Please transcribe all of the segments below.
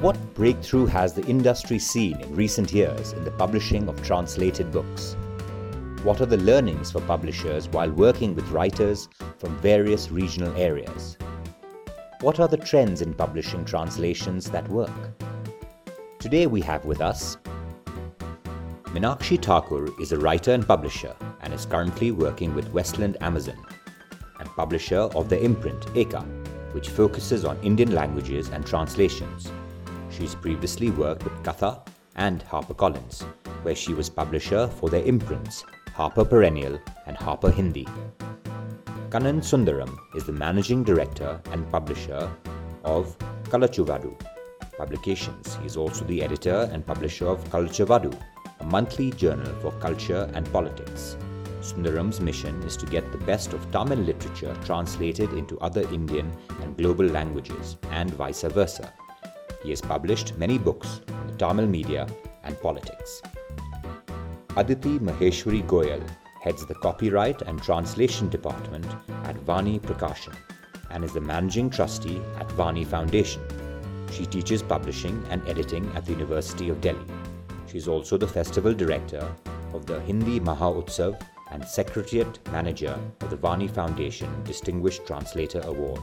What breakthrough has the industry seen in recent years in the publishing of translated books? What are the learnings for publishers while working with writers from various regional areas? What are the trends in publishing translations that work? Today we have with us Minakshi Thakur is a writer and publisher and is currently working with Westland Amazon and publisher of the imprint Eka, which focuses on Indian languages and translations. She's previously worked with Katha and HarperCollins, where she was publisher for their imprints Harper Perennial and Harper Hindi. Kannan Sundaram is the managing director and publisher of Kalachuvadu Publications. He is also the editor and publisher of Kalachuvadu, a monthly journal for culture and politics. Sundaram's mission is to get the best of Tamil literature translated into other Indian and global languages, and vice versa. He has published many books on the Tamil media and politics. Aditi Maheshwari Goyal heads the copyright and translation department at Vani Prakashan and is the managing trustee at Vani Foundation. She teaches publishing and editing at the University of Delhi. She is also the festival director of the Hindi Maha Utsav and secretariat manager of the Vani Foundation Distinguished Translator Award.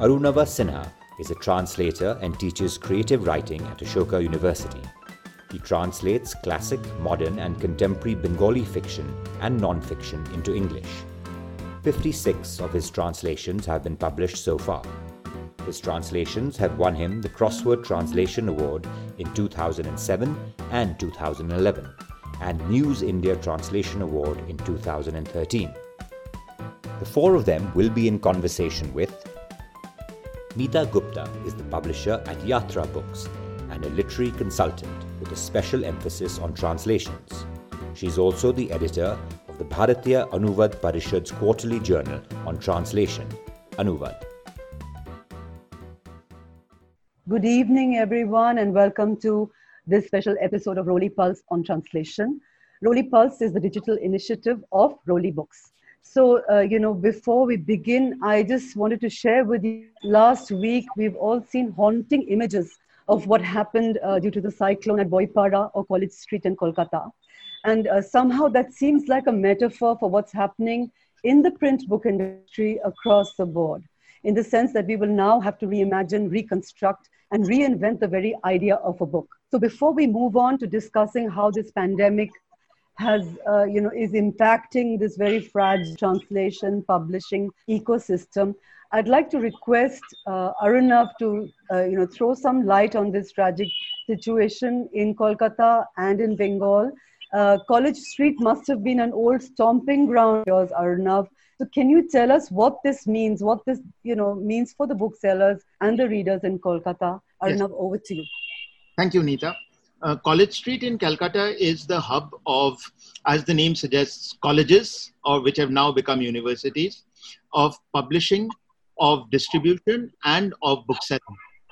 Arunava Sinha is a translator and teaches creative writing at Ashoka University. He translates classic, modern, and contemporary Bengali fiction and non fiction into English. 56 of his translations have been published so far. His translations have won him the Crossword Translation Award in 2007 and 2011, and Muse India Translation Award in 2013. The four of them will be in conversation with Neeta Gupta is the publisher at Yatra Books and a literary consultant with a special emphasis on translations. She is also the editor of the Bharatiya Anuvad Parishad's quarterly journal on translation, Anuvad. Good evening, everyone, and welcome to this special episode of Roli Pulse on translation. Roli Pulse is the digital initiative of Roli Books. So, uh, you know, before we begin, I just wanted to share with you last week, we've all seen haunting images of what happened uh, due to the cyclone at Boipara or College Street in Kolkata. And uh, somehow that seems like a metaphor for what's happening in the print book industry across the board, in the sense that we will now have to reimagine, reconstruct, and reinvent the very idea of a book. So before we move on to discussing how this pandemic has uh, you know is impacting this very fragile translation publishing ecosystem. I'd like to request uh, arunav to uh, you know throw some light on this tragic situation in kolkata and in bengal. Uh, college street must have been an old stomping ground yours arunav so can you tell us what this means what this you know means for the booksellers and the readers in kolkata? Arunav yes. over to you. Thank you neeta uh, College Street in Calcutta is the hub of, as the name suggests, colleges, or which have now become universities, of publishing, of distribution, and of bookselling.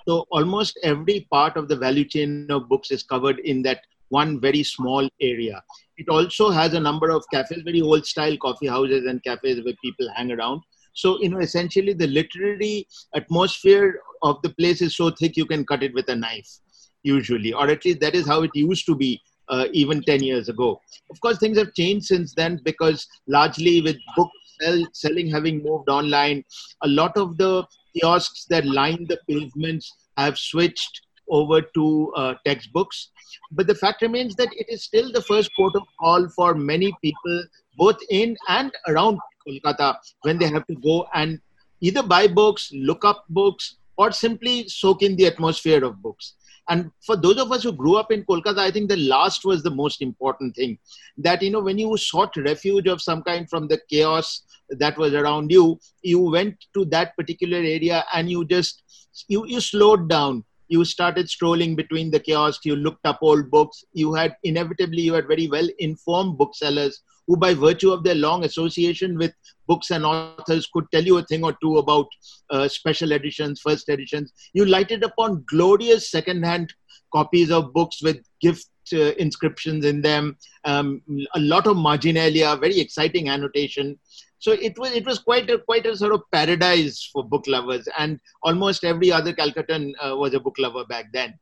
So almost every part of the value chain of books is covered in that one very small area. It also has a number of cafes, very old style coffee houses and cafes where people hang around. So, you know, essentially the literary atmosphere of the place is so thick you can cut it with a knife usually, or at least that is how it used to be uh, even 10 years ago. Of course, things have changed since then because largely with book sell, selling having moved online, a lot of the kiosks that line the pavements have switched over to uh, textbooks. But the fact remains that it is still the first port of call for many people, both in and around Kolkata, when they have to go and either buy books, look up books, or simply soak in the atmosphere of books. And for those of us who grew up in Kolkata, I think the last was the most important thing. That, you know, when you sought refuge of some kind from the chaos that was around you, you went to that particular area and you just, you, you slowed down. you started strolling between the kiosks you looked up old books you had inevitably you had very well informed booksellers who by virtue of their long association with books and authors could tell you a thing or two about uh, special editions first editions you lighted upon glorious second-hand copies of books with gift uh, inscriptions in them um, a lot of marginalia very exciting annotation so it was it was quite a quite a sort of paradise for book lovers, and almost every other Calcuttan uh, was a book lover back then.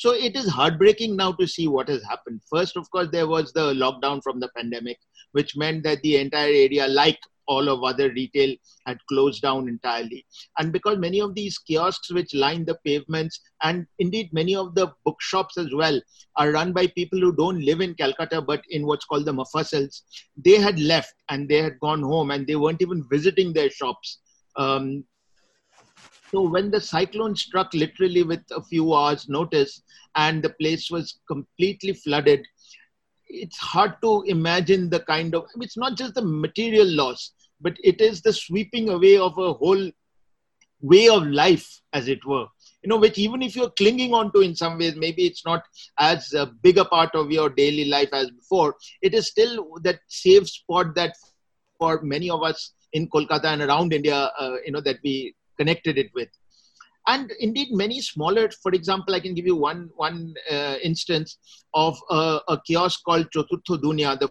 So it is heartbreaking now to see what has happened. First, of course, there was the lockdown from the pandemic, which meant that the entire area, like all of other retail had closed down entirely. And because many of these kiosks which line the pavements, and indeed many of the bookshops as well, are run by people who don't live in Calcutta but in what's called the mofussils, they had left and they had gone home and they weren't even visiting their shops. Um, so when the cyclone struck literally with a few hours notice and the place was completely flooded, it's hard to imagine the kind of it's not just the material loss but it is the sweeping away of a whole way of life, as it were. You know, which even if you're clinging on to in some ways, maybe it's not as a big a part of your daily life as before. It is still that safe spot that for many of us in Kolkata and around India, uh, you know, that we connected it with. And indeed, many smaller, for example, I can give you one, one uh, instance of a, a kiosk called Choturtho Dunya, the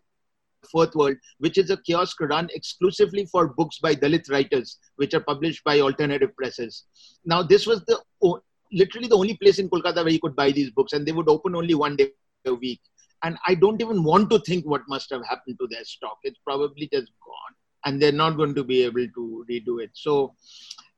Fourth World, which is a kiosk run exclusively for books by Dalit writers, which are published by alternative presses. Now, this was the literally the only place in Kolkata where you could buy these books, and they would open only one day a week. And I don't even want to think what must have happened to their stock. It's probably just gone, and they're not going to be able to redo it. So,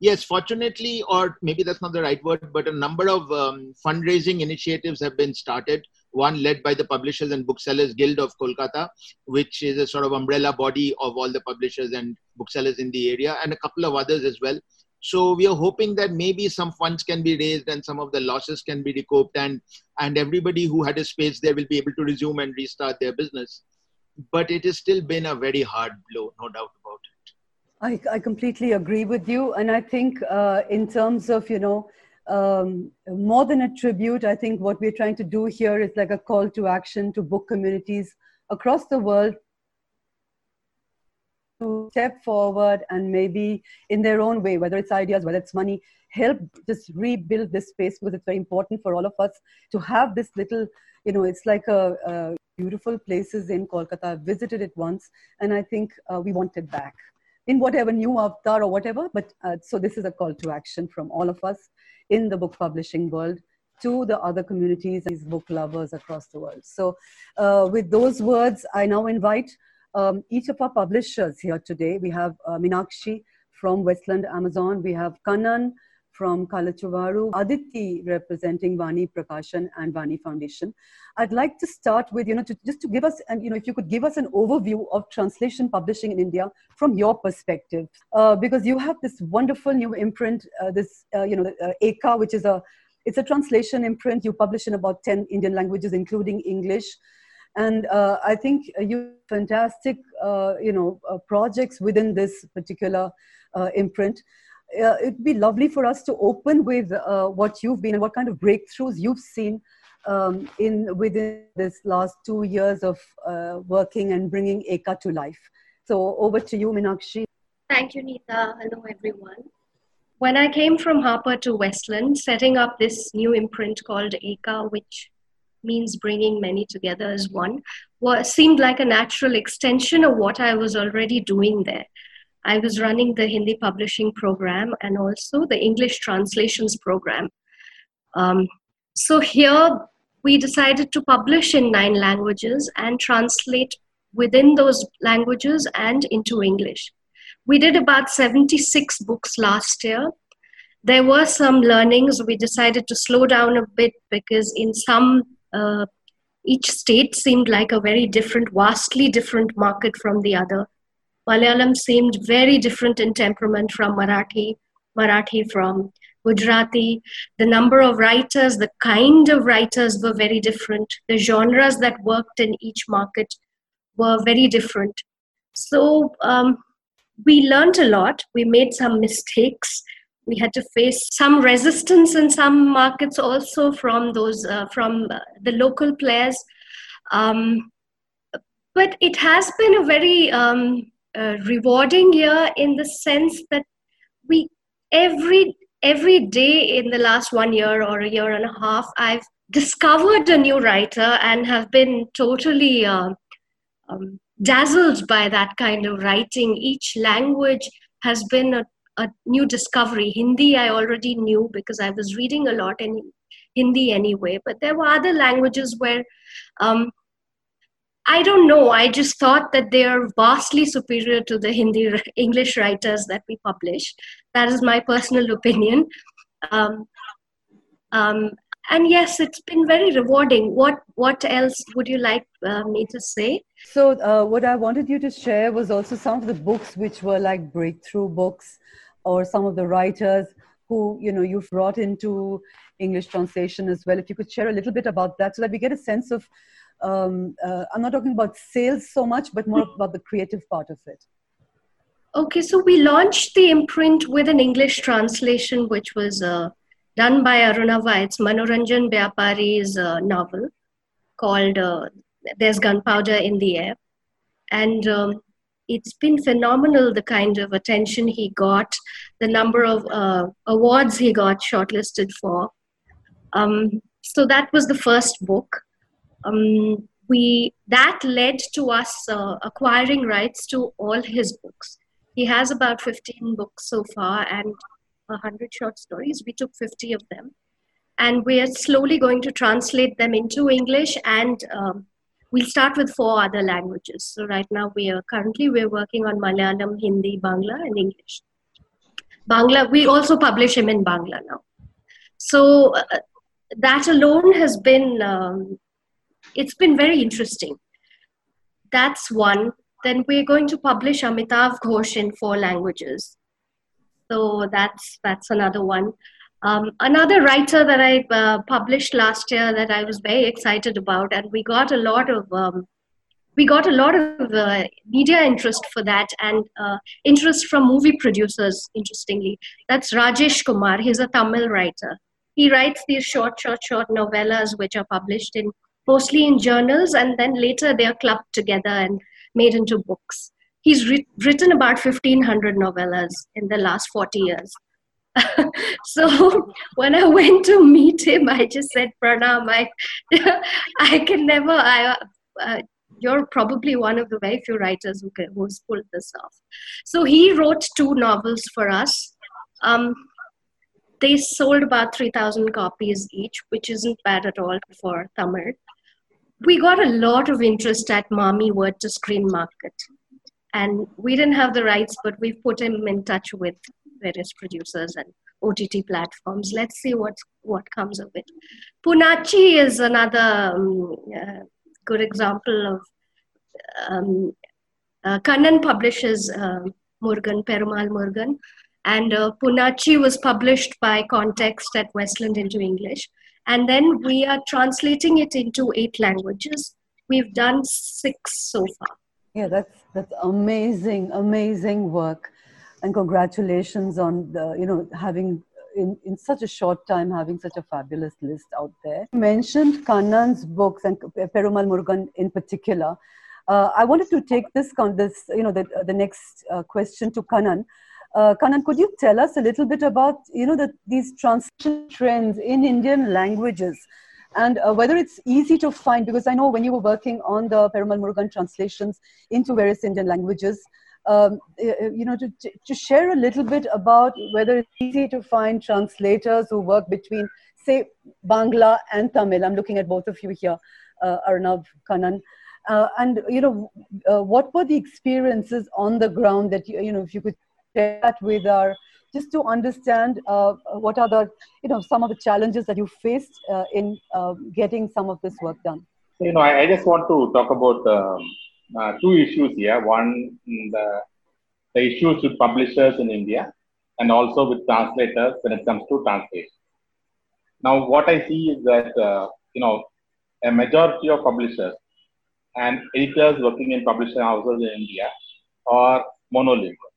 yes, fortunately, or maybe that's not the right word, but a number of um, fundraising initiatives have been started one led by the Publishers and Booksellers Guild of Kolkata, which is a sort of umbrella body of all the publishers and booksellers in the area, and a couple of others as well. So we are hoping that maybe some funds can be raised and some of the losses can be recouped, and and everybody who had a space there will be able to resume and restart their business. But it has still been a very hard blow, no doubt about it. I, I completely agree with you, and I think uh, in terms of you know um, more than a tribute, I think what we're trying to do here is like a call to action to book communities across the world to step forward and maybe in their own way, whether it's ideas, whether it's money, help just rebuild this space because it's very important for all of us to have this little, you know, it's like a, a beautiful places in Kolkata. I visited it once and I think uh, we want it back in whatever new avatar or whatever. But uh, so this is a call to action from all of us in the book publishing world to the other communities, these book lovers across the world. So, uh, with those words, I now invite um, each of our publishers here today. We have uh, Minakshi from Westland Amazon, we have Kannan from Kalachuvadu, Aditi representing Vani Prakashan and Vani Foundation. I'd like to start with, you know, to, just to give us, and you know, if you could give us an overview of translation publishing in India from your perspective, uh, because you have this wonderful new imprint, uh, this, uh, you know, uh, Eka, which is a, it's a translation imprint. You publish in about 10 Indian languages, including English. And uh, I think you fantastic, uh, you know, uh, projects within this particular imprint uh, it'd be lovely for us to open with uh, what you've been and what kind of breakthroughs you've seen um, in within this last two years of uh, working and bringing Eka to life. So over to you, Minakshi. Thank you, Nita. Hello, everyone. When I came from Harper to Westland, setting up this new imprint called Eka, which means bringing many together as one, was, seemed like a natural extension of what I was already doing there. I was running the Hindi publishing program and also the English translations program. Um, so here we decided to publish in nine languages and translate within those languages and into English. We did about 76 books last year. There were some learnings. We decided to slow down a bit because in some uh, each state seemed like a very different, vastly different market from the other. Malayalam seemed very different in temperament from Marathi, Marathi from Gujarati. The number of writers, the kind of writers were very different. The genres that worked in each market were very different. So um, we learned a lot. We made some mistakes. we had to face some resistance in some markets also from those uh, from uh, the local players. Um, but it has been a very um, uh, rewarding year in the sense that we every every day in the last one year or a year and a half, I've discovered a new writer and have been totally uh, um, dazzled by that kind of writing. Each language has been a, a, new discovery. Hindi, I already knew because I was reading a lot in Hindi anyway, but there were other languages where um, I don't know. I just thought that they are vastly superior to the Hindi English writers that we publish. That is my personal opinion. Um, um, and yes, it's been very rewarding. What what else would you like uh, me to say? So, uh, what I wanted you to share was also some of the books which were like breakthrough books, or some of the writers who you know you've brought into English translation as well. If you could share a little bit about that, so that we get a sense of. Um, uh, I'm not talking about sales so much, but more about the creative part of it. Okay, so we launched the imprint with an English translation, which was uh, done by Arunava's Manoranjan Vyapari's uh, novel called uh, There's Gunpowder in the Air. And um, it's been phenomenal the kind of attention he got, the number of uh, awards he got shortlisted for. Um, so that was the first book. Um, we that led to us uh, acquiring rights to all his books. He has about 15 books so far, and 100 short stories. We took 50 of them. And we are slowly going to translate them into English and um, we'll start with four other languages. So right now we are currently we're working on Malayalam, Hindi, Bangla, and English. Bangla, we also publish him in Bangla now. So uh, that alone has been um, it's been very interesting. That's one. Then we're going to publish Amitav Ghosh in four languages. So that's that's another one. Um, another writer that I uh, published last year that I was very excited about, and we got a lot of um, we got a lot of uh, media interest for that and uh, interest from movie producers. Interestingly, that's Rajesh Kumar. He's a Tamil writer. He writes these short, short, short novellas which are published in mostly in journals, and then later they are clubbed together and made into books. He's re- written about 1500 novellas in the last 40 years. So when i went to meet him i just said pranam i i can never i uh, you're probably one of the very few writers who can, who's pulled this off. So he wrote two novels for us. Um, they sold about 3000 copies each which isn't bad at all for tamil we got a lot of interest at Mami Word to Screen Market. And we didn't have the rights but we've put him in touch with various producers and ott platforms. Let's see what what comes of it. Poonachi is another um, uh, good example of um, uh, kannan publishes uh, murugan perumal murugan and uh, poonachi was published by context at westland into english and then we are translating it into eight languages we've done six so far yeah, that's that's amazing, amazing work, and congratulations on the you know having in, in such a short time having such a fabulous list out there. You mentioned Kannan's books and Perumal Murugan in particular. Uh, I wanted to take this con- this you know the the next uh, question to Kannan. Uh, Kannan, could you tell us a little bit about you know the, these translation trends in Indian languages? and uh, whether it's easy to find because i know when you were working on the perumal murugan translations into various indian languages um, you know to, to share a little bit about whether it's easy to find translators who work between say bangla and tamil i'm looking at both of you here uh, kannan uh, and you know uh, what were the experiences on the ground that you, you know if you could that with our just to understand uh, what are the, you know, some of the challenges that you faced uh, in uh, getting some of this work done. You know, I, I just want to talk about um, uh, two issues here. One, the, the issues with publishers in India and also with translators when it comes to translation. Now, what I see is that, uh, you know, a majority of publishers and editors working in publishing houses in India are monolingual.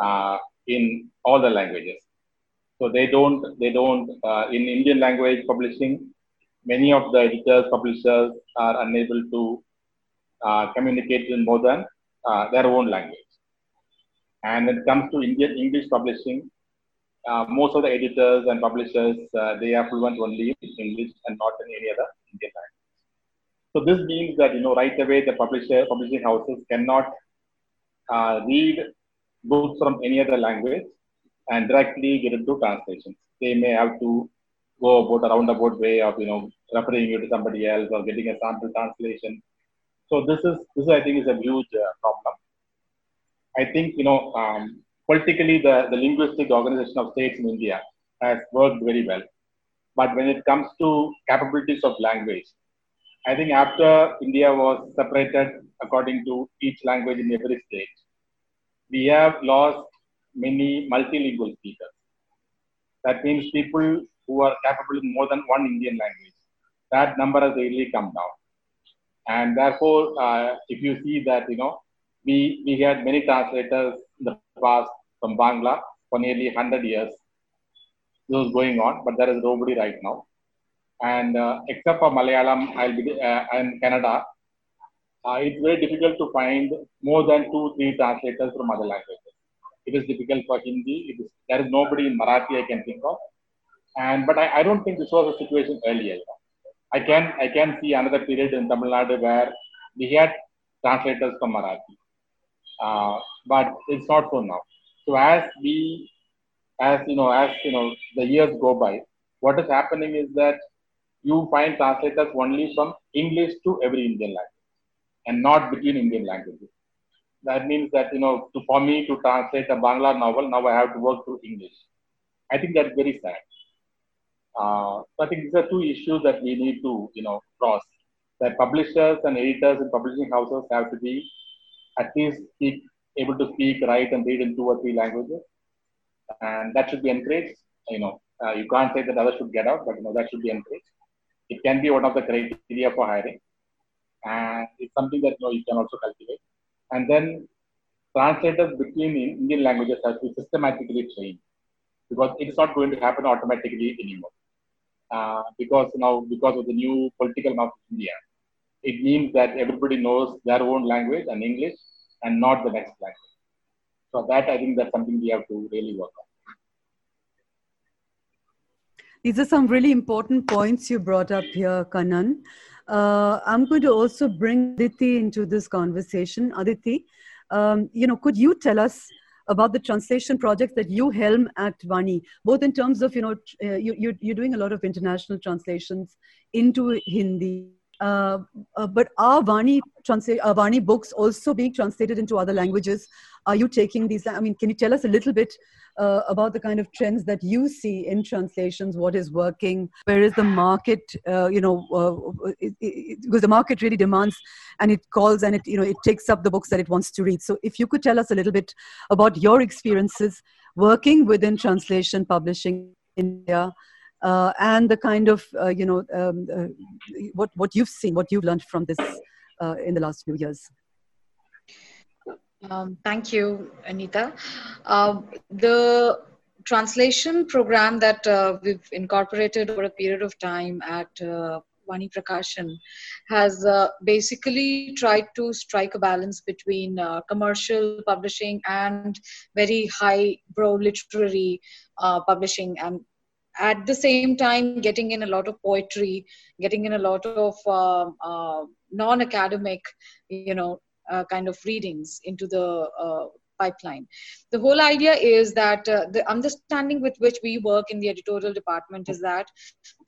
Uh, in all the languages. So they don't, they don't, uh, in Indian language publishing, many of the editors, publishers are unable to uh, communicate in more than uh, their own language. And when it comes to Indian English publishing, uh, most of the editors and publishers, uh, they are fluent only in English and not in any other Indian language. So this means that, you know, right away the publisher, publishing houses cannot uh, read books from any other language and directly get into translations. They may have to go about a roundabout way of, you know, referring you to somebody else or getting a sample translation. So this is, this I think is a huge uh, problem. I think, you know, um, politically the, the linguistic organization of states in India has worked very well. But when it comes to capabilities of language, I think after India was separated according to each language in every state, we have lost many multilingual speakers. That means people who are capable in more than one Indian language. That number has really come down. And therefore, uh, if you see that, you know, we, we had many translators in the past from Bangla for nearly 100 years. This was going on, but there is nobody right now. And uh, except for Malayalam I'll be, uh, and Kannada, uh, it's very difficult to find more than two, three translators from other languages. It is difficult for Hindi. There is nobody in Marathi I can think of. And but I, I don't think this was a situation earlier. I can I can see another period in Tamil Nadu where we had translators from Marathi, uh, but it's not so now. So as we, as you know, as you know, the years go by, what is happening is that you find translators only from English to every Indian language, and not between Indian languages. That means that you know, to, for me to translate a Bangla novel, now I have to work through English. I think that's very sad. Uh, I think these are two issues that we need to, you know, cross. That publishers and editors and publishing houses have to be at least speak, able to speak, write, and read in two or three languages, and that should be encouraged. You know, uh, you can't say that others should get out, but you know that should be encouraged. It can be one of the criteria for hiring, and it's something that you know you can also cultivate. And then translators between Indian languages have to be systematically trained because it's not going to happen automatically anymore. Uh, because now because of the new political map of India, it means that everybody knows their own language and English and not the next language. So that I think that's something we have to really work on. These are some really important points you brought up here, Kannan. Uh, I'm going to also bring Aditi into this conversation. Aditi, um, you know, could you tell us about the translation projects that you helm at Vani, both in terms of, you know, uh, you, you're, you're doing a lot of international translations into Hindi. Uh, uh, but are Vani, translate, are Vani books also being translated into other languages? Are you taking these? I mean, can you tell us a little bit uh, about the kind of trends that you see in translations? What is working? Where is the market? Uh, you know, uh, because the market really demands, and it calls and it you know it takes up the books that it wants to read. So, if you could tell us a little bit about your experiences working within translation publishing in India. Uh, and the kind of uh, you know um, uh, what what you've seen, what you've learned from this uh, in the last few years. Um, thank you, Anita. Uh, the translation program that uh, we've incorporated over a period of time at uh, Vani Prakashan has uh, basically tried to strike a balance between uh, commercial publishing and very high brow literary uh, publishing and at the same time getting in a lot of poetry getting in a lot of um, uh, non-academic you know uh, kind of readings into the uh, pipeline. The whole idea is that uh, the understanding with which we work in the editorial department is that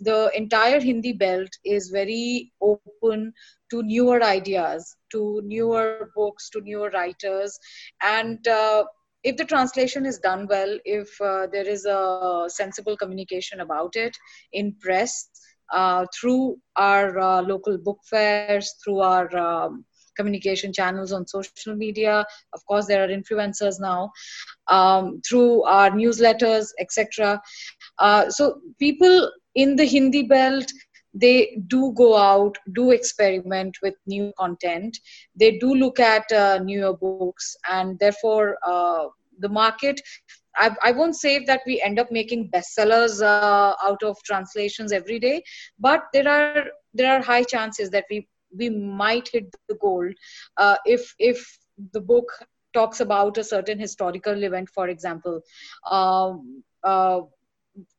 the entire Hindi belt is very open to newer ideas, to newer books, to newer writers. And uh, if the translation is done well, if uh, there is a sensible communication about it in press, uh, through our uh, local book fairs, through our um, communication channels on social media. Of course, there are influencers now um, through our newsletters, etc. Uh, so people in the Hindi belt they do go out, do experiment with new content. They do look at uh, newer books, and therefore uh, the market I, won't say that we end up making bestsellers uh, out of translations every day, but there are there are high chances that we we might hit the goal uh, if if the book talks about a certain historical event, for example. Um, uh,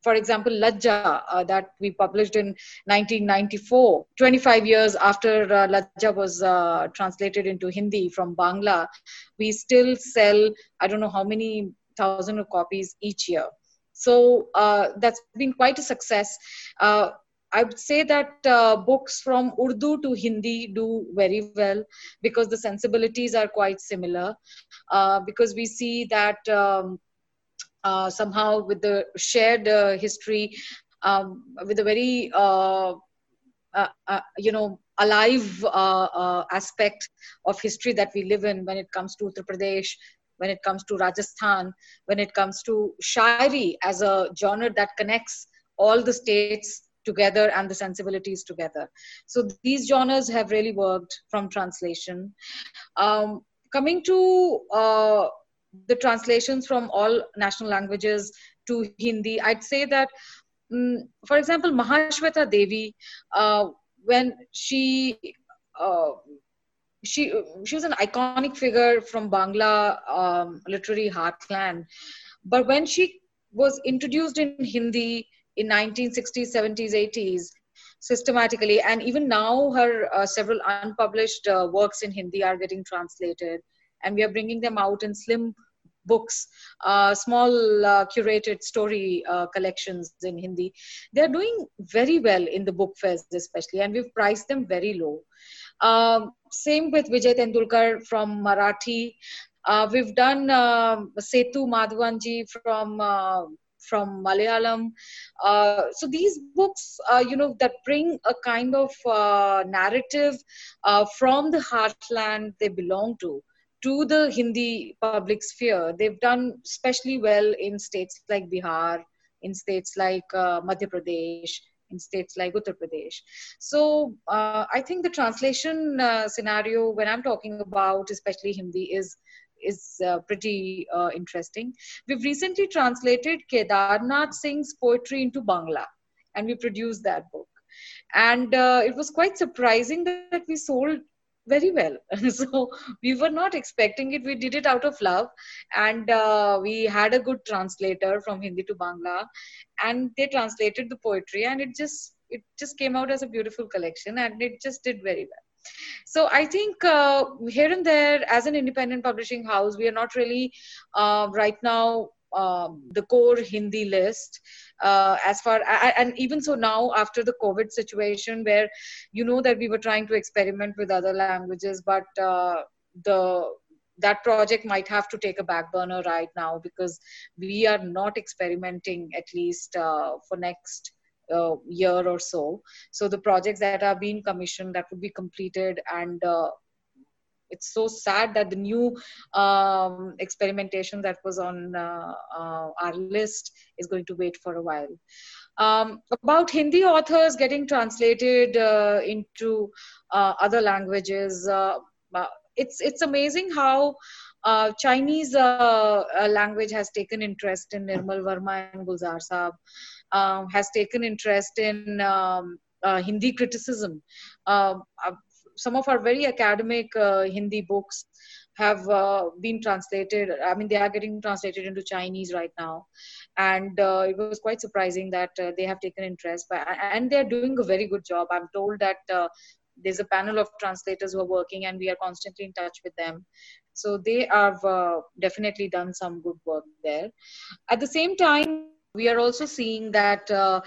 for example, Lajja, uh, that we published in 1994, 25 years after uh, Lajja was uh, translated into Hindi from Bangla, we still sell, I don't know how many thousand of copies each year. So uh, that's been quite a success. I would say that uh, books from Urdu to Hindi do very well because the sensibilities are quite similar. Uh, because we see that um, uh, somehow with the shared uh, history, um, with a very uh, uh, you know alive aspect of history that we live in when it comes to Uttar Pradesh, when it comes to Rajasthan, when it comes to Shayari as a genre that connects all the states together and the sensibilities together. So these genres have really worked from translation. Um, coming to uh, the translations from all national languages to Hindi, I'd say that, um, for example, Mahasweta Devi, uh, when she uh, she she was an iconic figure from Bangla um, literary heartland, but when she was introduced in Hindi in 1960s, 70s, 80s systematically. And even now, her uh, several unpublished uh, works in Hindi are getting translated, and we are bringing them out in slim books, uh, small uh, curated story uh, collections in Hindi. They're doing very well in the book fairs, especially, and we've priced them very low. Um, same with Vijay Tendulkar from Marathi. Uh, we've done uh, Setu Madhavanji from from Malayalam. Uh, so these books, uh, you know, that bring a kind of uh, narrative uh, from the heartland they belong to to the Hindi public sphere. They've done especially well in states like Bihar, in states like uh, Madhya Pradesh, in states like Uttar Pradesh. So uh, I think the translation scenario, when I'm talking about especially Hindi, is is uh, pretty uh, interesting. We've recently translated Kedarnath Singh's poetry into Bangla, and we produced that book. And uh, it was quite surprising that we sold very well. so we were not expecting it. We did it out of love, and uh, we had a good translator from Hindi to Bangla, and they translated the poetry, and it just it just came out as a beautiful collection, and it just did very well so i think uh, here and there as an independent publishing house we are not really uh, right now um, the core hindi list uh, as far and even so now after the covid situation where you know that we were trying to experiment with other languages but uh, the that project might have to take a back burner right now because we are not experimenting at least uh, for next uh, year or so. So the projects that are being commissioned that would be completed and uh, it's so sad that the new um, experimentation that was on uh, uh, our list is going to wait for a while. Um, about Hindi authors getting translated uh, into uh, other languages, uh, it's it's amazing how uh, Chinese language has taken interest in Nirmal Verma and Gulzar Saab um, has taken interest in um, uh, Hindi criticism. Um, uh, some of our very academic uh, Hindi books have uh, been translated. I mean, they are getting translated into Chinese right now, and uh, it was quite surprising that uh, they have taken interest. But and they are doing a very good job. I'm told that there's a panel of translators who are working, and we are constantly in touch with them. So they have definitely done some good work there. At the same time we are also seeing that uh,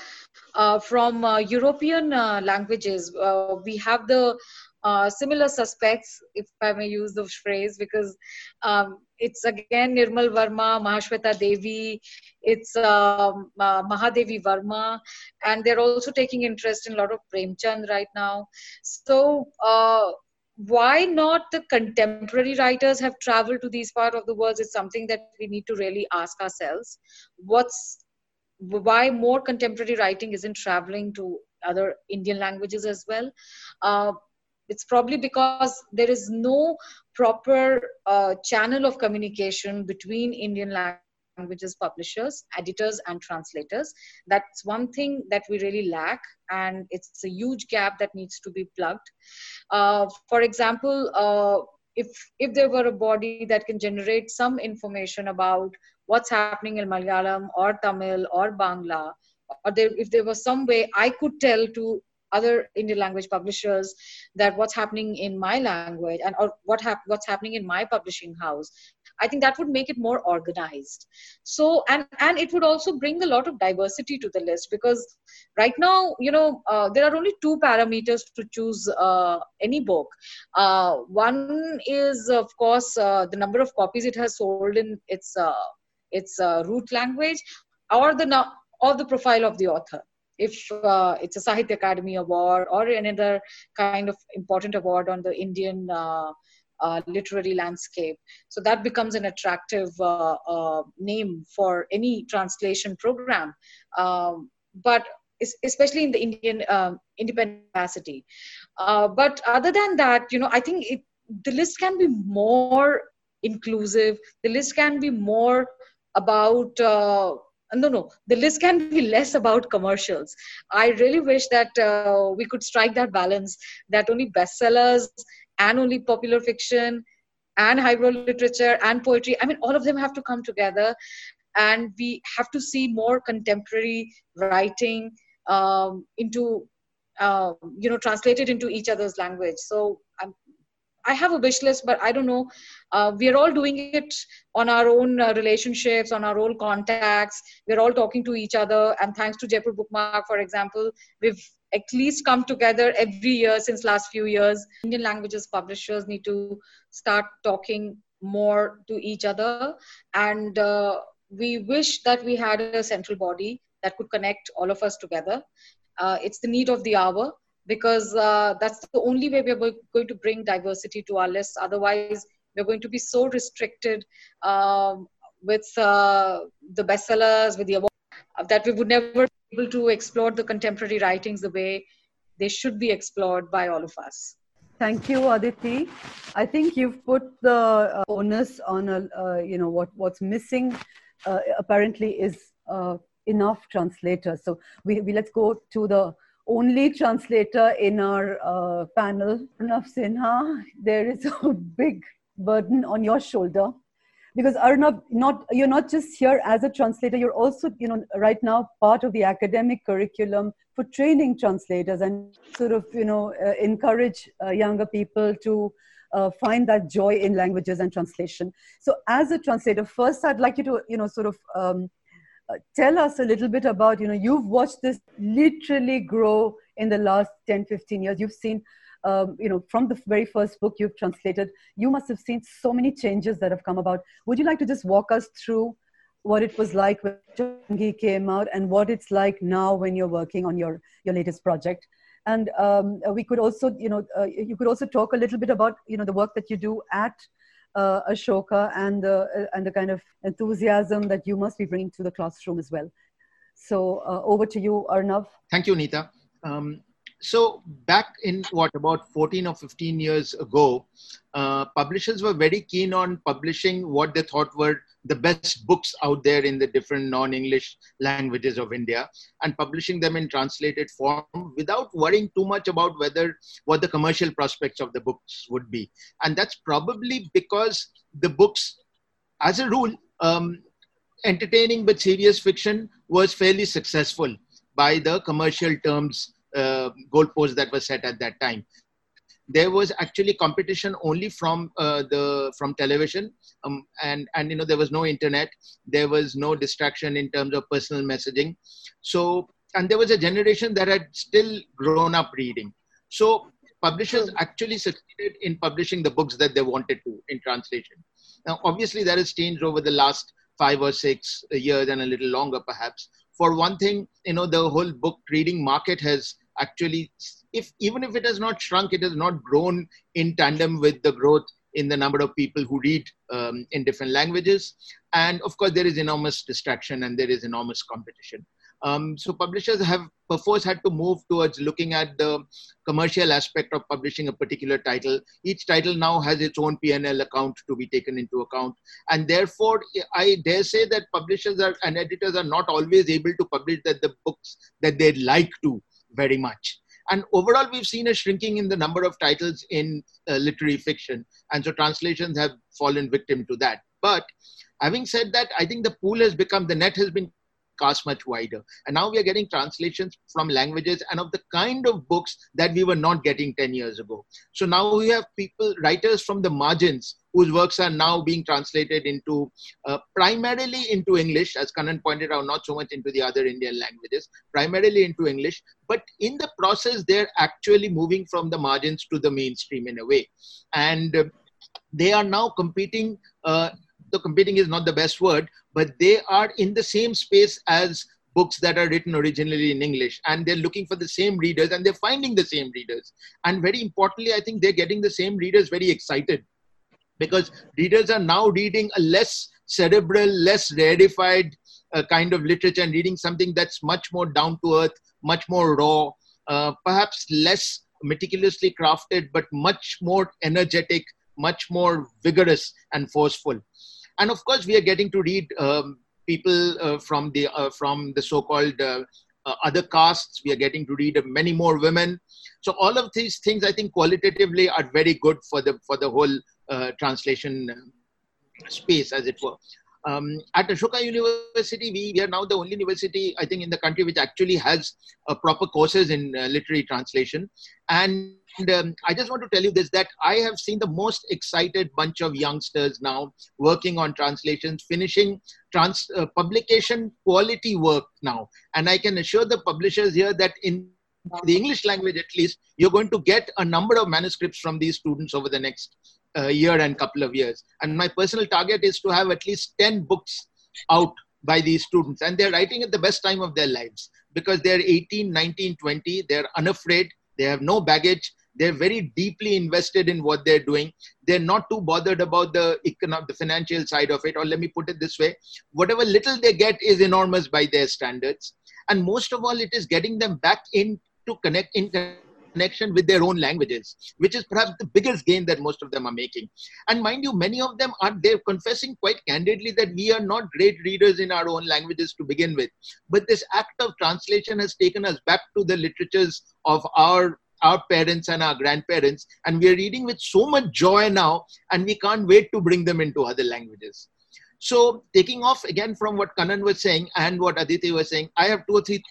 uh, from uh, European uh, languages, uh, we have the uh, similar suspects, if I may use the phrase, because um, it's again Nirmal Verma, Mahasweta Devi, it's um, Mahadevi Verma, and they're also taking interest in a lot of Premchand right now. So, why not the contemporary writers have traveled to these part of the world is something that we need to really ask ourselves what's why more contemporary writing isn't traveling to other Indian languages as well. Uh, it's probably because there is no proper uh, channel of communication between indian languages publishers editors and translators that's one thing that we really lack and it's a huge gap that needs to be plugged uh, for example uh, if if there were a body that can generate some information about what's happening in malayalam or tamil or bangla or there, if there was some way i could tell to other Indian language publishers that what's happening in my language and or what hap- what's happening in my publishing house i think that would make it more organized. So and and it would also bring a lot of diversity to the list because right now you know uh, there are only two parameters to choose uh, any book. Uh, one is of course uh, the number of copies it has sold in its uh, its uh, root language or the or the profile of the author if uh, it's a Sahitya Akademi Award or another kind of important award on the Indian uh, uh, literary landscape. So that becomes an attractive uh, name for any translation program. Um, but especially in the Indian um, independent capacity. Uh, but other than that, you know, I think it, the list can be more inclusive. The list can be more about no no the list can be less about commercials. I really wish that uh, we could strike that balance that only bestsellers and only popular fiction and highbrow literature and poetry i mean all of them have to come together. And we have to see more contemporary writing um, into uh, you know translated into each other's language. So i'm I have a wish list, but I don't know. Uh, we are all doing it on our own uh, relationships, on our own contacts. We're all talking to each other. And thanks to Jaipur Bookmark, for example, we've at least come together every year since last few years. Indian languages publishers need to start talking more to each other. And uh, we wish that we had a central body that could connect all of us together. Uh, it's the need of the hour because uh, that's the only way we're going to bring diversity to our list. Otherwise, we're going to be so restricted um, with uh, the bestsellers, with the awards, that we would never be able to explore the contemporary writings the way they should be explored by all of us. Thank you, Aditi. I think you've put the uh, onus on, a, uh, you know, what, what's missing uh, apparently is uh, enough translators. So we, we let's go to the only translator in our uh, panel, Arnav Sinha, there is a big burden on your shoulder because Arnav, not you're not just here as a translator, you're also, you know, right now part of the academic curriculum for training translators and sort of, you know, uh, encourage uh, younger people to uh, find that joy in languages and translation. So, as a translator, first I'd like you to, you know, sort of um, tell us a little bit about you know you've watched this literally grow in the last 10 15 years. You've seen um, you know from the very first book you've translated you must have seen so many changes that have come about. Would you like to just walk us through what it was like when Chowringhee came out and what it's like now when you're working on your your latest project? And um, we could also you know uh, you could also talk a little bit about you know the work that you do at uh, Ashoka and the, uh, and the kind of enthusiasm that you must be bringing to the classroom as well. So uh, over to you, Arnav. Thank you, Nita. Um, so back in what about 14 or 15 years ago, uh, publishers were very keen on publishing what they thought were the best books out there in the different non-English languages of India and publishing them in translated form without worrying too much about whether what the commercial prospects of the books would be. And that's probably because the books, as a rule, um, entertaining but serious fiction was fairly successful by the commercial terms uh, goalposts that were set at that time there was actually competition only from uh, the from television um, and and you know there was no internet there was no distraction in terms of personal messaging. So and there was a generation that had still grown up reading. So publishers actually succeeded in publishing the books that they wanted to in translation. Now obviously that has changed over the last five or six years and a little longer perhaps. For one thing you know the whole book reading market has actually if even if it has not shrunk it has not grown in tandem with the growth in the number of people who read um, in different languages and of course there is enormous distraction and there is enormous competition Um, so publishers have perforce had to move towards looking at the commercial aspect of publishing a particular title. Each title now has its own P&L account to be taken into account. And therefore, I dare say that publishers are, and editors are not always able to publish that the books that they'd like to very much. And overall, we've seen a shrinking in the number of titles in uh, literary fiction. And so translations have fallen victim to that. But having said that, I think the pool has become, the net has been cast much wider. And now we are getting translations from languages and of the kind of books that we were not getting 10 years ago. So now we have people, writers from the margins whose works are now being translated into uh, primarily into English, as Kannan pointed out, not so much into the other Indian languages, primarily into English. But in the process, they're actually moving from the margins to the mainstream in a way. And uh, they are now competing. Uh, the competing is not the best word, but they are in the same space as books that are written originally in English. And they're looking for the same readers and they're finding the same readers. And very importantly, I think they're getting the same readers very excited because readers are now reading a less cerebral, less rarefied uh, kind of literature and reading something that's much more down to earth, much more raw, uh, perhaps less meticulously crafted, but much more energetic, much more vigorous and forceful. And of course we are getting to read um, people uh, from the uh, from the so-called uh, uh, other castes. We are getting to read many more women. So all of these things i think qualitatively are very good for the for the whole translation space as it were um, at Ashoka University, we, we, are now the only university, I think, in the country which actually has uh, proper courses in uh, literary translation. And um, I just want to tell you this that I have seen the most excited bunch of youngsters now working on translations, finishing trans uh, publication quality work now. And I can assure the publishers here that in the English language, at least, you're going to get a number of manuscripts from these students over the next uh, year and couple of years. And my personal target is to have at least 10 books out by these students. And they're writing at the best time of their lives because they're 18, 19, 20. They're unafraid. They have no baggage. They're very deeply invested in what they're doing. They're not too bothered about the economic, the financial side of it. Or let me put it this way: whatever little they get is enormous by their standards. And most of all, it is getting them back in to connect in connection with their own languages, which is perhaps the biggest gain that most of them are making. And mind you, many of them are they're confessing quite candidly that we are not great readers in our own languages to begin with. But this act of translation has taken us back to the literatures of our our parents and our grandparents, and we are reading with so much joy now, and we can't wait to bring them into other languages. So, taking off again from what Kannan was saying and what Aditi was saying, I have two or three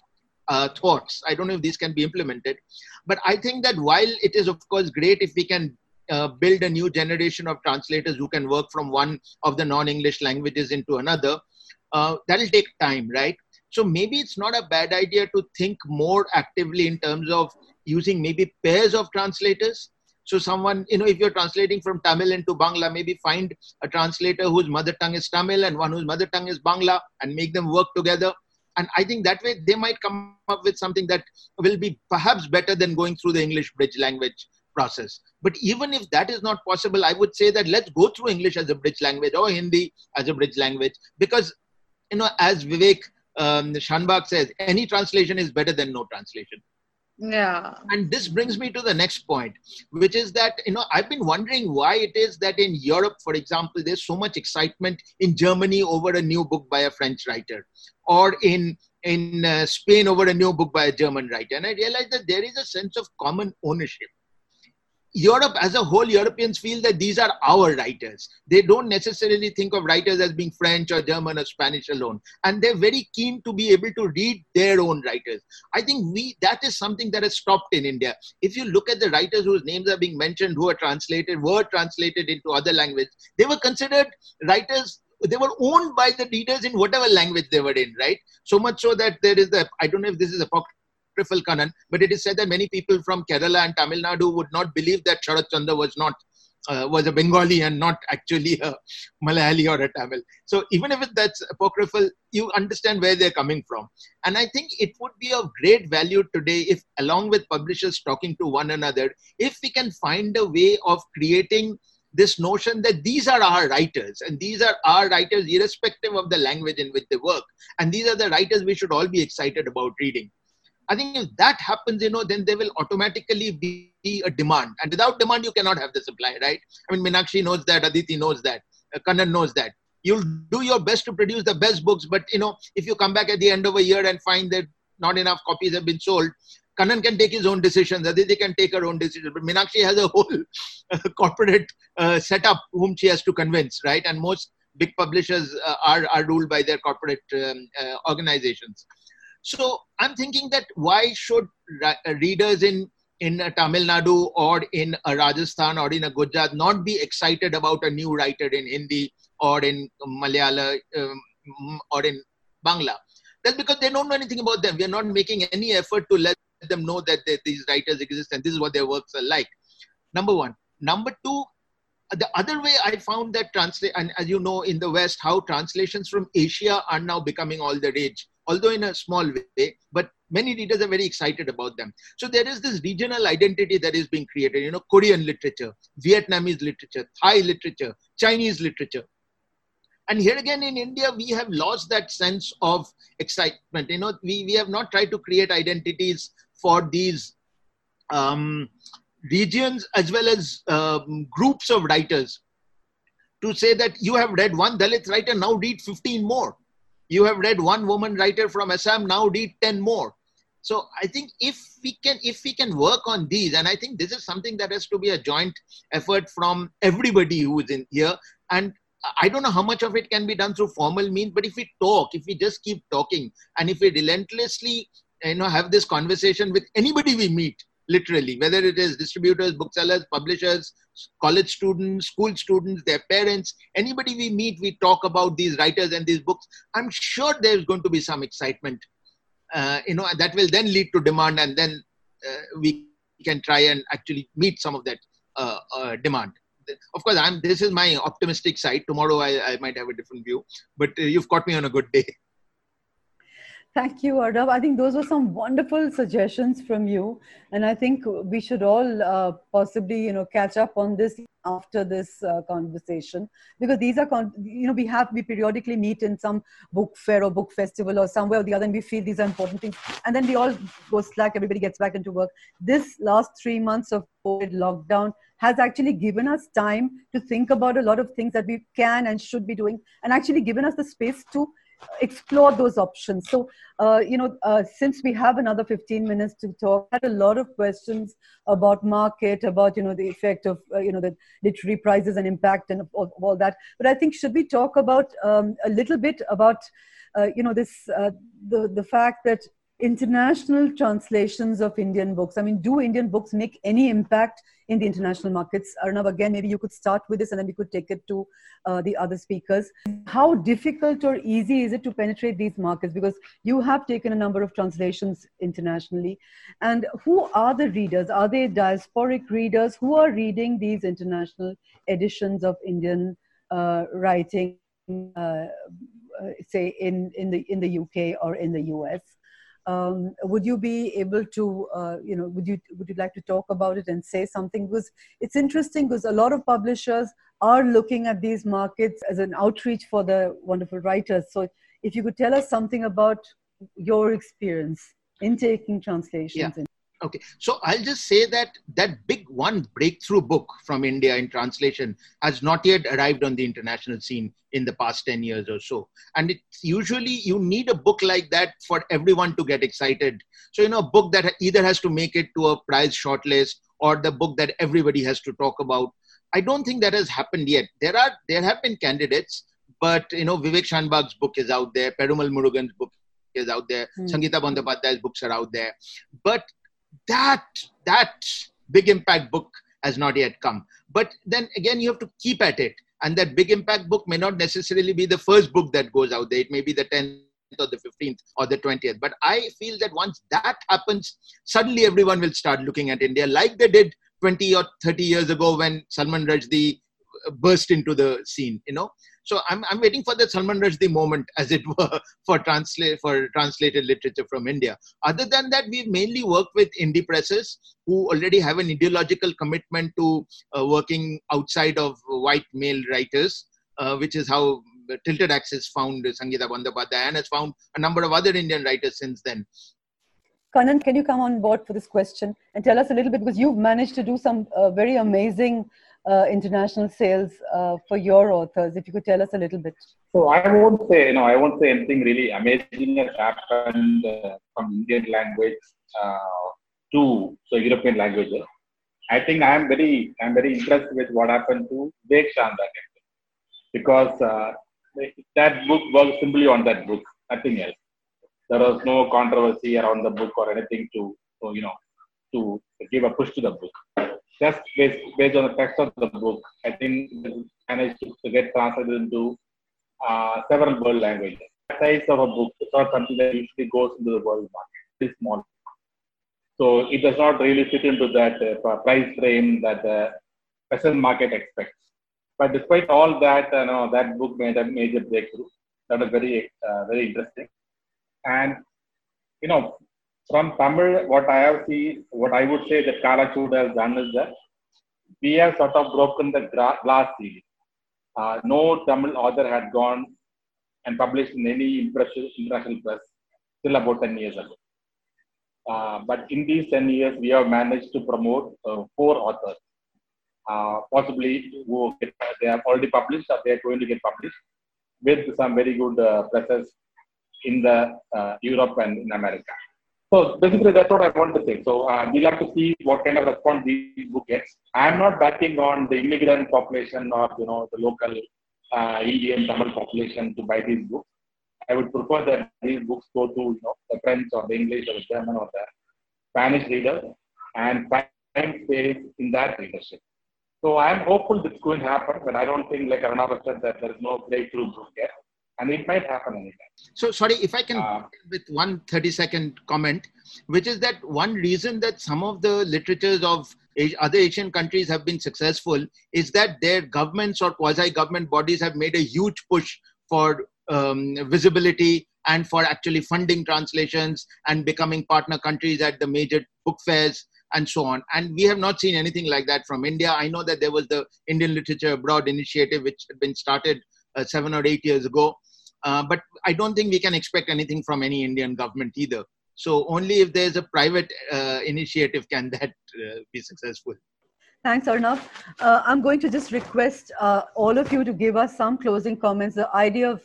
uh, thoughts. I don't know if these can be implemented, but I think that while it is, of course, great if we can uh, build a new generation of translators who can work from one of the non English languages into another, uh, that'll take time, right? So maybe it's not a bad idea to think more actively in terms of using maybe pairs of translators. So someone, you know, if you're translating from Tamil into Bangla, maybe find a translator whose mother tongue is Tamil and one whose mother tongue is Bangla and make them work together and i think that way they might come up with something that will be perhaps better than going through the english bridge language process. But even if that is not possible i would say that let's go through english as a bridge language or hindi as a bridge language. Because you know as vivek um, says any translation is better than no translation yeah. And this brings me to the next point which is that you know i've been wondering why it is that in europe for example there's so much excitement in germany over a new book by a french writer or in in uh, spain over a new book by a german writer. And i realized that there is a sense of common ownership Europe as a whole, Europeans feel that these are our writers. They don't necessarily think of writers as being French or German or Spanish alone. And they're very keen to be able to read their own writers. I think we that is something that has stopped in India. If you look at the writers whose names are being mentioned, who are translated, were translated into other language, they were considered writers they were owned by the readers in whatever language they were in, right? So much so that there is the, I don't know if this is a apocryphal canon, but it is said that many people from Kerala and Tamil Nadu would not believe that Sharat Chandra was not uh, was a Bengali and not actually a Malayali or a Tamil. So even if that's apocryphal, you understand where they're coming from. And I think it would be of great value today if, along with publishers talking to one another, if we can find a way of creating this notion that these are our writers and these are our writers irrespective of the language in which they work and these are the writers we should all be excited about reading i think if that happens you know then there will automatically be a demand and without demand you cannot have the supply right i mean minakshi knows that aditi knows that uh, kannan knows that you'll do your best to produce the best books but you know if you come back at the end of a year and find that not enough copies have been sold Kannan can take his own decisions. Aditi can take her own decisions. But Minakshi has a whole uh, corporate uh, setup whom she has to convince, right? And most big publishers uh, are, are ruled by their corporate um, uh, organizations. So I'm thinking that why should uh, readers in in Tamil Nadu or in Rajasthan or in a Gujarat not be excited about a new writer in Hindi or in Malayalam um, or in Bangla? That's because they don't know anything about them. We are not making any effort to let them know that they, these writers exist and this is what their works are like. Number one. Number two, the other way I found that translate, and as you know in the West, how translations from Asia are now becoming all the rage, although in a small way, but many readers are very excited about them. So there is this regional identity that is being created, you know, Korean literature, Vietnamese literature, Thai literature, Chinese literature. And here again in India, we have lost that sense of excitement. You know, we, we have not tried to create identities for these um, regions as well as um, groups of writers to say that you have read one Dalit writer, now read 15 more. You have read one woman writer from Assam, now read 10 more. So I think if we can if we can work on these, and I think this is something that has to be a joint effort from everybody who is in here. And I don't know how much of it can be done through formal means, but if we talk, if we just keep talking, and if we relentlessly you know have this conversation with anybody we meet literally whether it is distributors booksellers publishers college students school students their parents anybody we meet we talk about these writers and these books i'm sure there's going to be some excitement. Uh, you know that will then lead to demand and then uh, we can try and actually meet some of that uh, uh demand. Of course i'm this is my optimistic side. Tomorrow i, I might have a different view but uh, you've caught me on a good day Thank you, Arnav. I think those were some wonderful suggestions from you, and I think we should all uh, possibly, you know, catch up on this after this uh, conversation because these are, con- you know, we have we periodically meet in some book fair or book festival or somewhere or the other, and we feel these are important things, and then we all go slack. Everybody gets back into work. This last three months of COVID lockdown has actually given us time to think about a lot of things that we can and should be doing, and actually given us the space to explore those options. So, uh, you know, uh, since we have another 15 minutes to talk, I had a lot of questions about market, about, you know, the effect of, uh, you know, the literary prizes and impact and all, all that. But I think should we talk about um, a little bit about, uh, you know, this, uh, the, the fact that international translations of Indian books. I mean, do Indian books make any impact in the international markets? Arnav, again, maybe you could start with this and then we could take it to uh, the other speakers. How difficult or easy is it to penetrate these markets? Because you have taken a number of translations internationally. And who are the readers? Are they diasporic readers who are reading these international editions of Indian uh, writing? Uh, say in, in the in the UK or in the US um, would you be able to uh, you know would you would you like to talk about it and say something because it's interesting because a lot of publishers are looking at these markets as an outreach for the wonderful writers so if you could tell us something about your experience in taking translations yeah. Okay, so I'll just say that that big one breakthrough book from India in translation has not yet arrived on the international scene in the past 10 years or so. And it's usually you need a book like that for everyone to get excited. So, you know, a book that either has to make it to a prize shortlist or the book that everybody has to talk about. I don't think that has happened yet. There are there have been candidates, but you know, Vivek Shanbhag's book is out there, Perumal Murugan's book is out there, mm. Sangeeta Bandyopadhyay's books are out there. But that that big impact book has not yet come. But then again you have to keep at it. And that big impact book may not necessarily be the first book that goes out there. It may be the 10th or the 15th or the 20th but i feel that once that happens suddenly everyone will start looking at india like they did 20 or 30 years ago when salman rushdie burst into the scene you know So I'm, I'm waiting for the Salman Rushdie moment, as it were, for translate for translated literature from India. Other than that, we've mainly worked with indie presses who already have an ideological commitment to uh, working outside of white male writers, uh, which is how Tilted Axis found Sangeeta Bandyopadhyay and has found a number of other Indian writers since then. Kannan, can you come on board for this question and tell us a little bit because you've managed to do some uh, very amazing uh, international sales uh, for your authors. If you could tell us a little bit. So I won't say, you know, I won't say anything really amazing has happened uh, from Indian language uh, to so European languages. I think I am very, I'm very impressed with what happened to Vivek because uh, that book works simply on that book, nothing else. There was no controversy around the book or anything to, to you know, to give a push to the book just based, based on the text of the book, I think it managed to get translated into uh, several world languages. The size of a book is not something that usually goes into the world market. It's small. So it does not really fit into that uh, price frame that the present market expects. But despite all that, uh, no, that book made a major breakthrough. That was very, uh, very interesting. And you know, from Tamil, what I have seen, what I would say that Kalachuvadu has done is that we have sort of broken the glass ceiling. Uh, no Tamil author had gone and published in any international press till about 10 years ago. Uh, but in these 10 years, we have managed to promote uh, four authors, uh, possibly who they have already published or they are going to get published with some very good uh, presses in the uh, Europe and in America. So basically, that's what I want to say. So uh, we'll have to see what kind of response this book gets. I'm not backing on the immigrant population or you know the local uh, Indian Tamil population to buy these books. I would prefer that these books go to you know the French or the English or the German or the Spanish readers and find space in that readership. So I'm hopeful this is going to happen, but I don't think like Arnab said that there is no breakthrough book yet and it might happen anytime. So, sorry, if I can, uh, with one 30 second comment, which is that one reason that some of the literatures of other Asian countries have been successful is that their governments or quasi government bodies have made a huge push for um, visibility and for actually funding translations and becoming partner countries at the major book fairs and so on. And we have not seen anything like that from India. I know that there was the Indian Literature Abroad initiative, which had been started uh, seven or eight years ago. Uh, but I don't think we can expect anything from any Indian government either. So only if there's a private uh, initiative can that uh, be successful. Thanks, Arnav. Uh, I'm going to just request uh, all of you to give us some closing comments. The idea of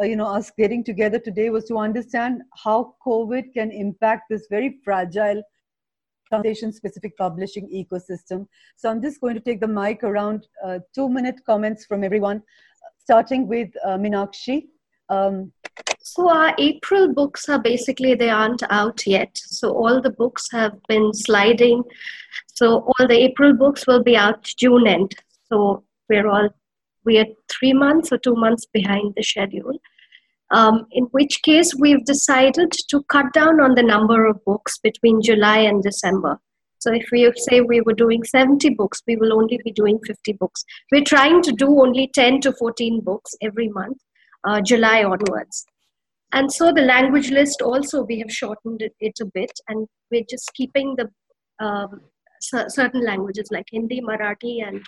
you know us getting together today was to understand how COVID can impact this very fragile translation specific publishing ecosystem. So I'm just going to take the mic around two minute comments from everyone starting with uh, Minakshi. Um, so our April books are basically they aren't out yet. So all the books have been sliding. So all the April books will be out June end. So we're all we are three months or two months behind the schedule. Um, in which case we've decided to cut down on the number of books between July and December. So if we say we were doing 70 books, we will only be doing 50 books. We're trying to do only 10 to 14 books every month, uh, July onwards. And so the language list also, we have shortened it, a bit, and we're just keeping the um, certain languages like Hindi, Marathi, and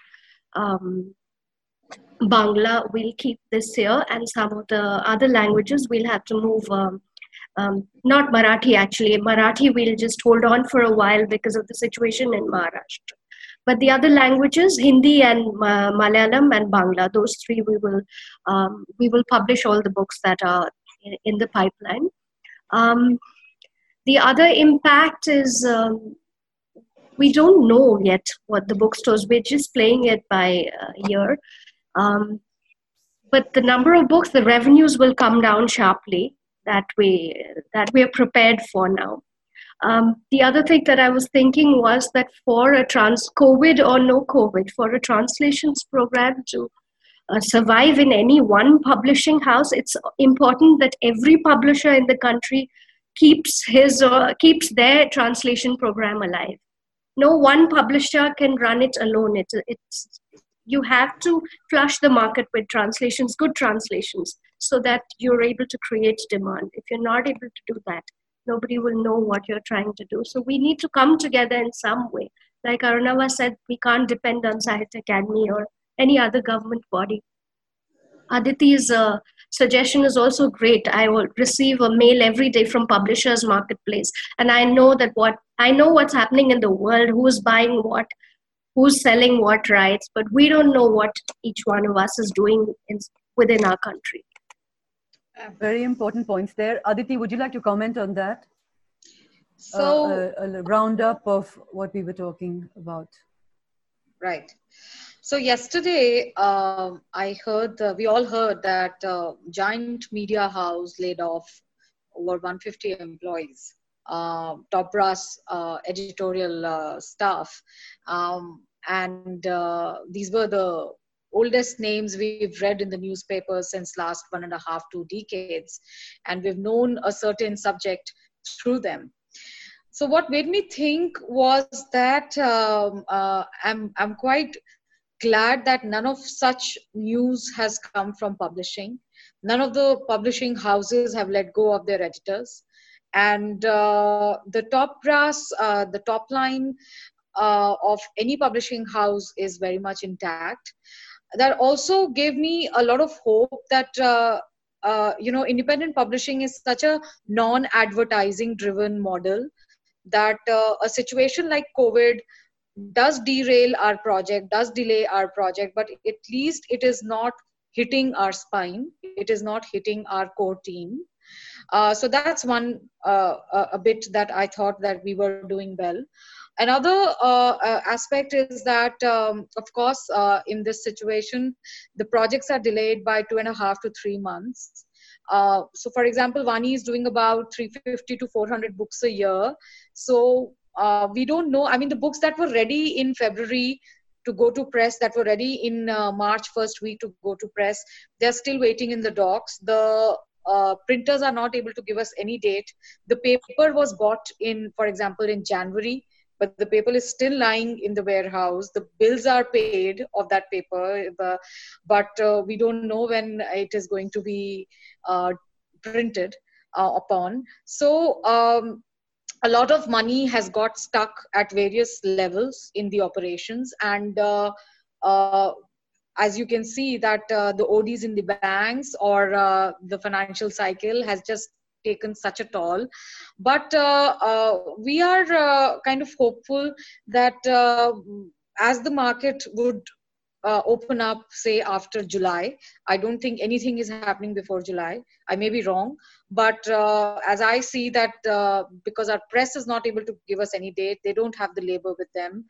um, Bangla, we'll keep this year, and some of the other languages we'll have to move um, um, not Marathi actually. Marathi we'll just hold on for a while because of the situation in Maharashtra. But the other languages, Hindi and uh, Malayalam and Bangla, those three we will um, we will publish all the books that are in, the pipeline. Um, the other impact is um, we don't know yet what the bookstores. We're just playing it by uh, ear. Um, but the number of books, the revenues will come down sharply that we that we are prepared for now. Um, the other thing that I was thinking was that for a trans COVID or no COVID, for a translations program to uh, survive in any one publishing house, it's important that every publisher in the country keeps his or keeps their translation program alive. No one publisher can run it alone. It's it's you have to flush the market with translations, good translations, so that you're able to create demand. If you're not able to do that, nobody will know what you're trying to do. So we need to come together in some way. Like Arunava said, we can't depend on Sahitya Akademi or any other government body. Aditi's uh, suggestion is also great. I will receive a mail every day from Publishers Marketplace, and I know that what I know what's happening in the world, who's buying what, who's selling what rights, but we don't know what each one of us is doing in, within our country. Very important points there. Aditi, would you like to comment on that? So, uh, a, a roundup of what we were talking about. Right. So yesterday, um, I heard uh, we all heard that uh, giant media house laid off over 150 employees, uh, top brass uh, editorial uh, staff, um, and uh, these were the oldest names we've read in the newspapers since last one and a half two decades and we've known a certain subject through them. So what made me think was that um, uh, I'm, I'm quite glad that none of such news has come from publishing. None of the publishing houses have let go of their editors. And uh, the top brass uh, the top line uh, of any publishing house is very much intact that also gave me a lot of hope that uh, uh, you know independent publishing is such a non-advertising driven model that uh, a situation like covid does derail our project does delay our project but at least it is not hitting our spine it is not hitting our core team. Uh, so that's one uh, a bit that i thought that we were doing well Another uh, uh, aspect is that, um, of course, uh, in this situation, the projects are delayed by two and a half to three months. Uh, so, for example, Vani is doing about 350 to 400 books a year. So, uh, we don't know. I mean, the books that were ready in February to go to press, that were ready in uh, March first week to go to press, they're still waiting in the docks. The uh, printers are not able to give us any date. The paper was bought in, for example, in January but the paper is still lying in the warehouse. The bills are paid of that paper but uh, we don't know when it is going to be uh, printed uh, upon. So um, a lot of money has got stuck at various levels in the operations and uh, uh, as you can see that uh, the ODs in the banks or the financial cycle has just taken such a toll. But uh, uh, we are uh, kind of hopeful that as the market would uh, open up say after july i don't think anything is happening before july. I may be wrong but uh, as i see that uh, because our press is not able to give us any date they don't have the labor with them.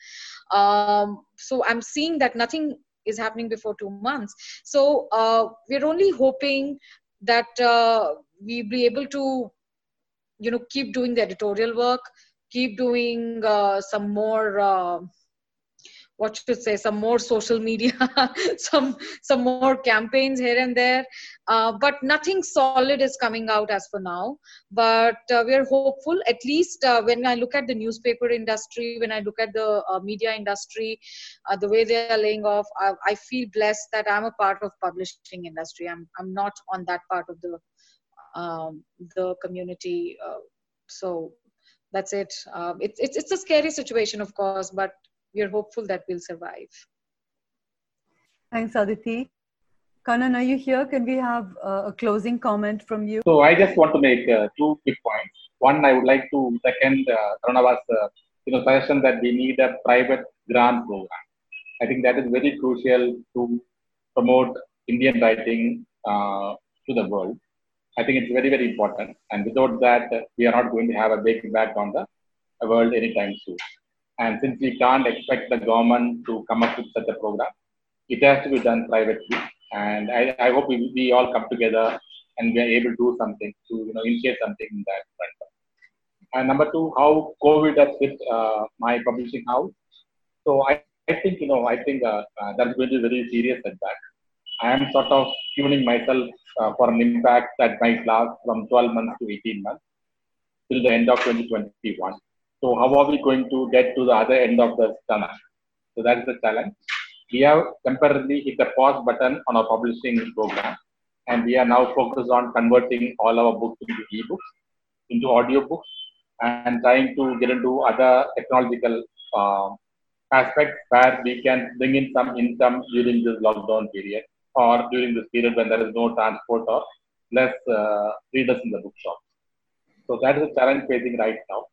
Um, so i'm seeing that nothing is happening before two months. So we're only hoping that uh, we be able to you know keep doing the editorial work keep doing uh, some more uh, what should say some more social media some some more campaigns here and there. Uh, but nothing solid is coming out as for now. But uh, we are hopeful at least uh, when i look at the newspaper industry when i look at the uh, media industry uh, the way they are laying off I, I, feel blessed that i'm a part of publishing industry. I'm i'm not on that part of the um, the community uh, so that's it. It's, it's it's a scary situation of course but we are hopeful that we'll survive. Thanks, Aditi. Kannan, are you here? Can we have uh, a closing comment from you? So I just want to make uh, two quick points. One, I would like to second uh, Arunava's uh, you know, suggestion that we need a private grant program. I think that is very crucial to promote Indian writing uh, to the world. I think it's very, very important. And without that, we are not going to have a big impact on the world anytime soon. And since we can't expect the government to come up with such a program, it has to be done privately. And I, I hope we, we all come together and we are able to do something to you know initiate something in that front. And number two, how COVID has hit uh, my publishing house. So I, I think you know I think uh, uh, that's going to be very serious setback. I am sort of tuning myself uh, for an impact that might last from 12 months to 18 months till the end of 2021. So how are we going to get to the other end of the tunnel? So that's the challenge. we have temporarily hit the pause button on our publishing program, and we are now focused on converting all our books into ebooks, into audiobooks, and trying to get into other technological uh, aspects where we can bring in some income during this lockdown period or during this period when there is no transport or less uh, readers in the bookshop. So that is a challenge facing right now.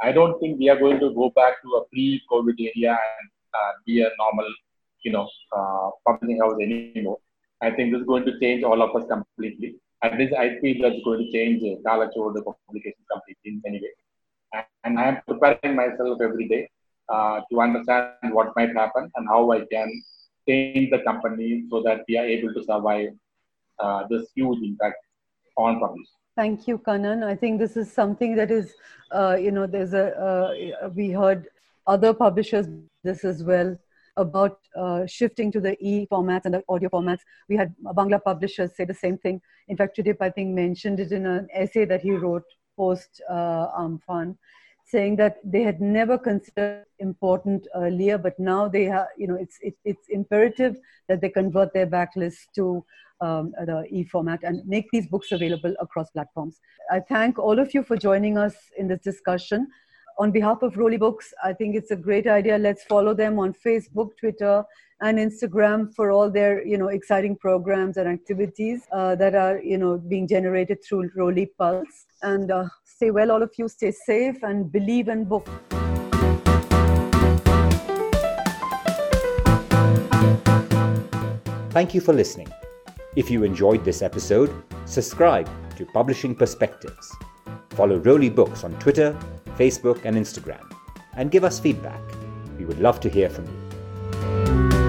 I don't think we are going to go back to a pre-COVID area and uh, be a normal, you know, uh, publishing house anymore. I think this is going to change all of us completely. And this, I feel that's going to change uh, Kalachuvadu, the publication completely in many ways. And, and I am preparing myself every day uh, to understand what might happen and how I can change the company so that we are able to survive uh, this huge impact on publishing. Thank you, Kannan. I think this is something that is, uh, you know, there's a, uh, we heard other publishers this as well about uh, shifting to the e formats and the audio formats. We had Bangla publishers say the same thing. In fact, Tridip, I think, mentioned it in an essay that he wrote post uh, saying that they had never considered important earlier, but now they have, you know, it's, it, it's imperative that they convert their backlist to um, the e-format and make these books available across platforms. I thank all of you for joining us in this discussion. On behalf of Roli Books, I think it's a great idea. Let's follow them on Facebook, Twitter, and Instagram for all their, you know, exciting programs and activities uh, that are, you know, being generated through Roli Pulse. And uh, stay well, all of you. Stay safe and believe in book. Thank you for listening. If you enjoyed this episode, subscribe to Publishing Perspectives. Follow Roli Books on Twitter, Facebook, and Instagram, and give us feedback. We would love to hear from you.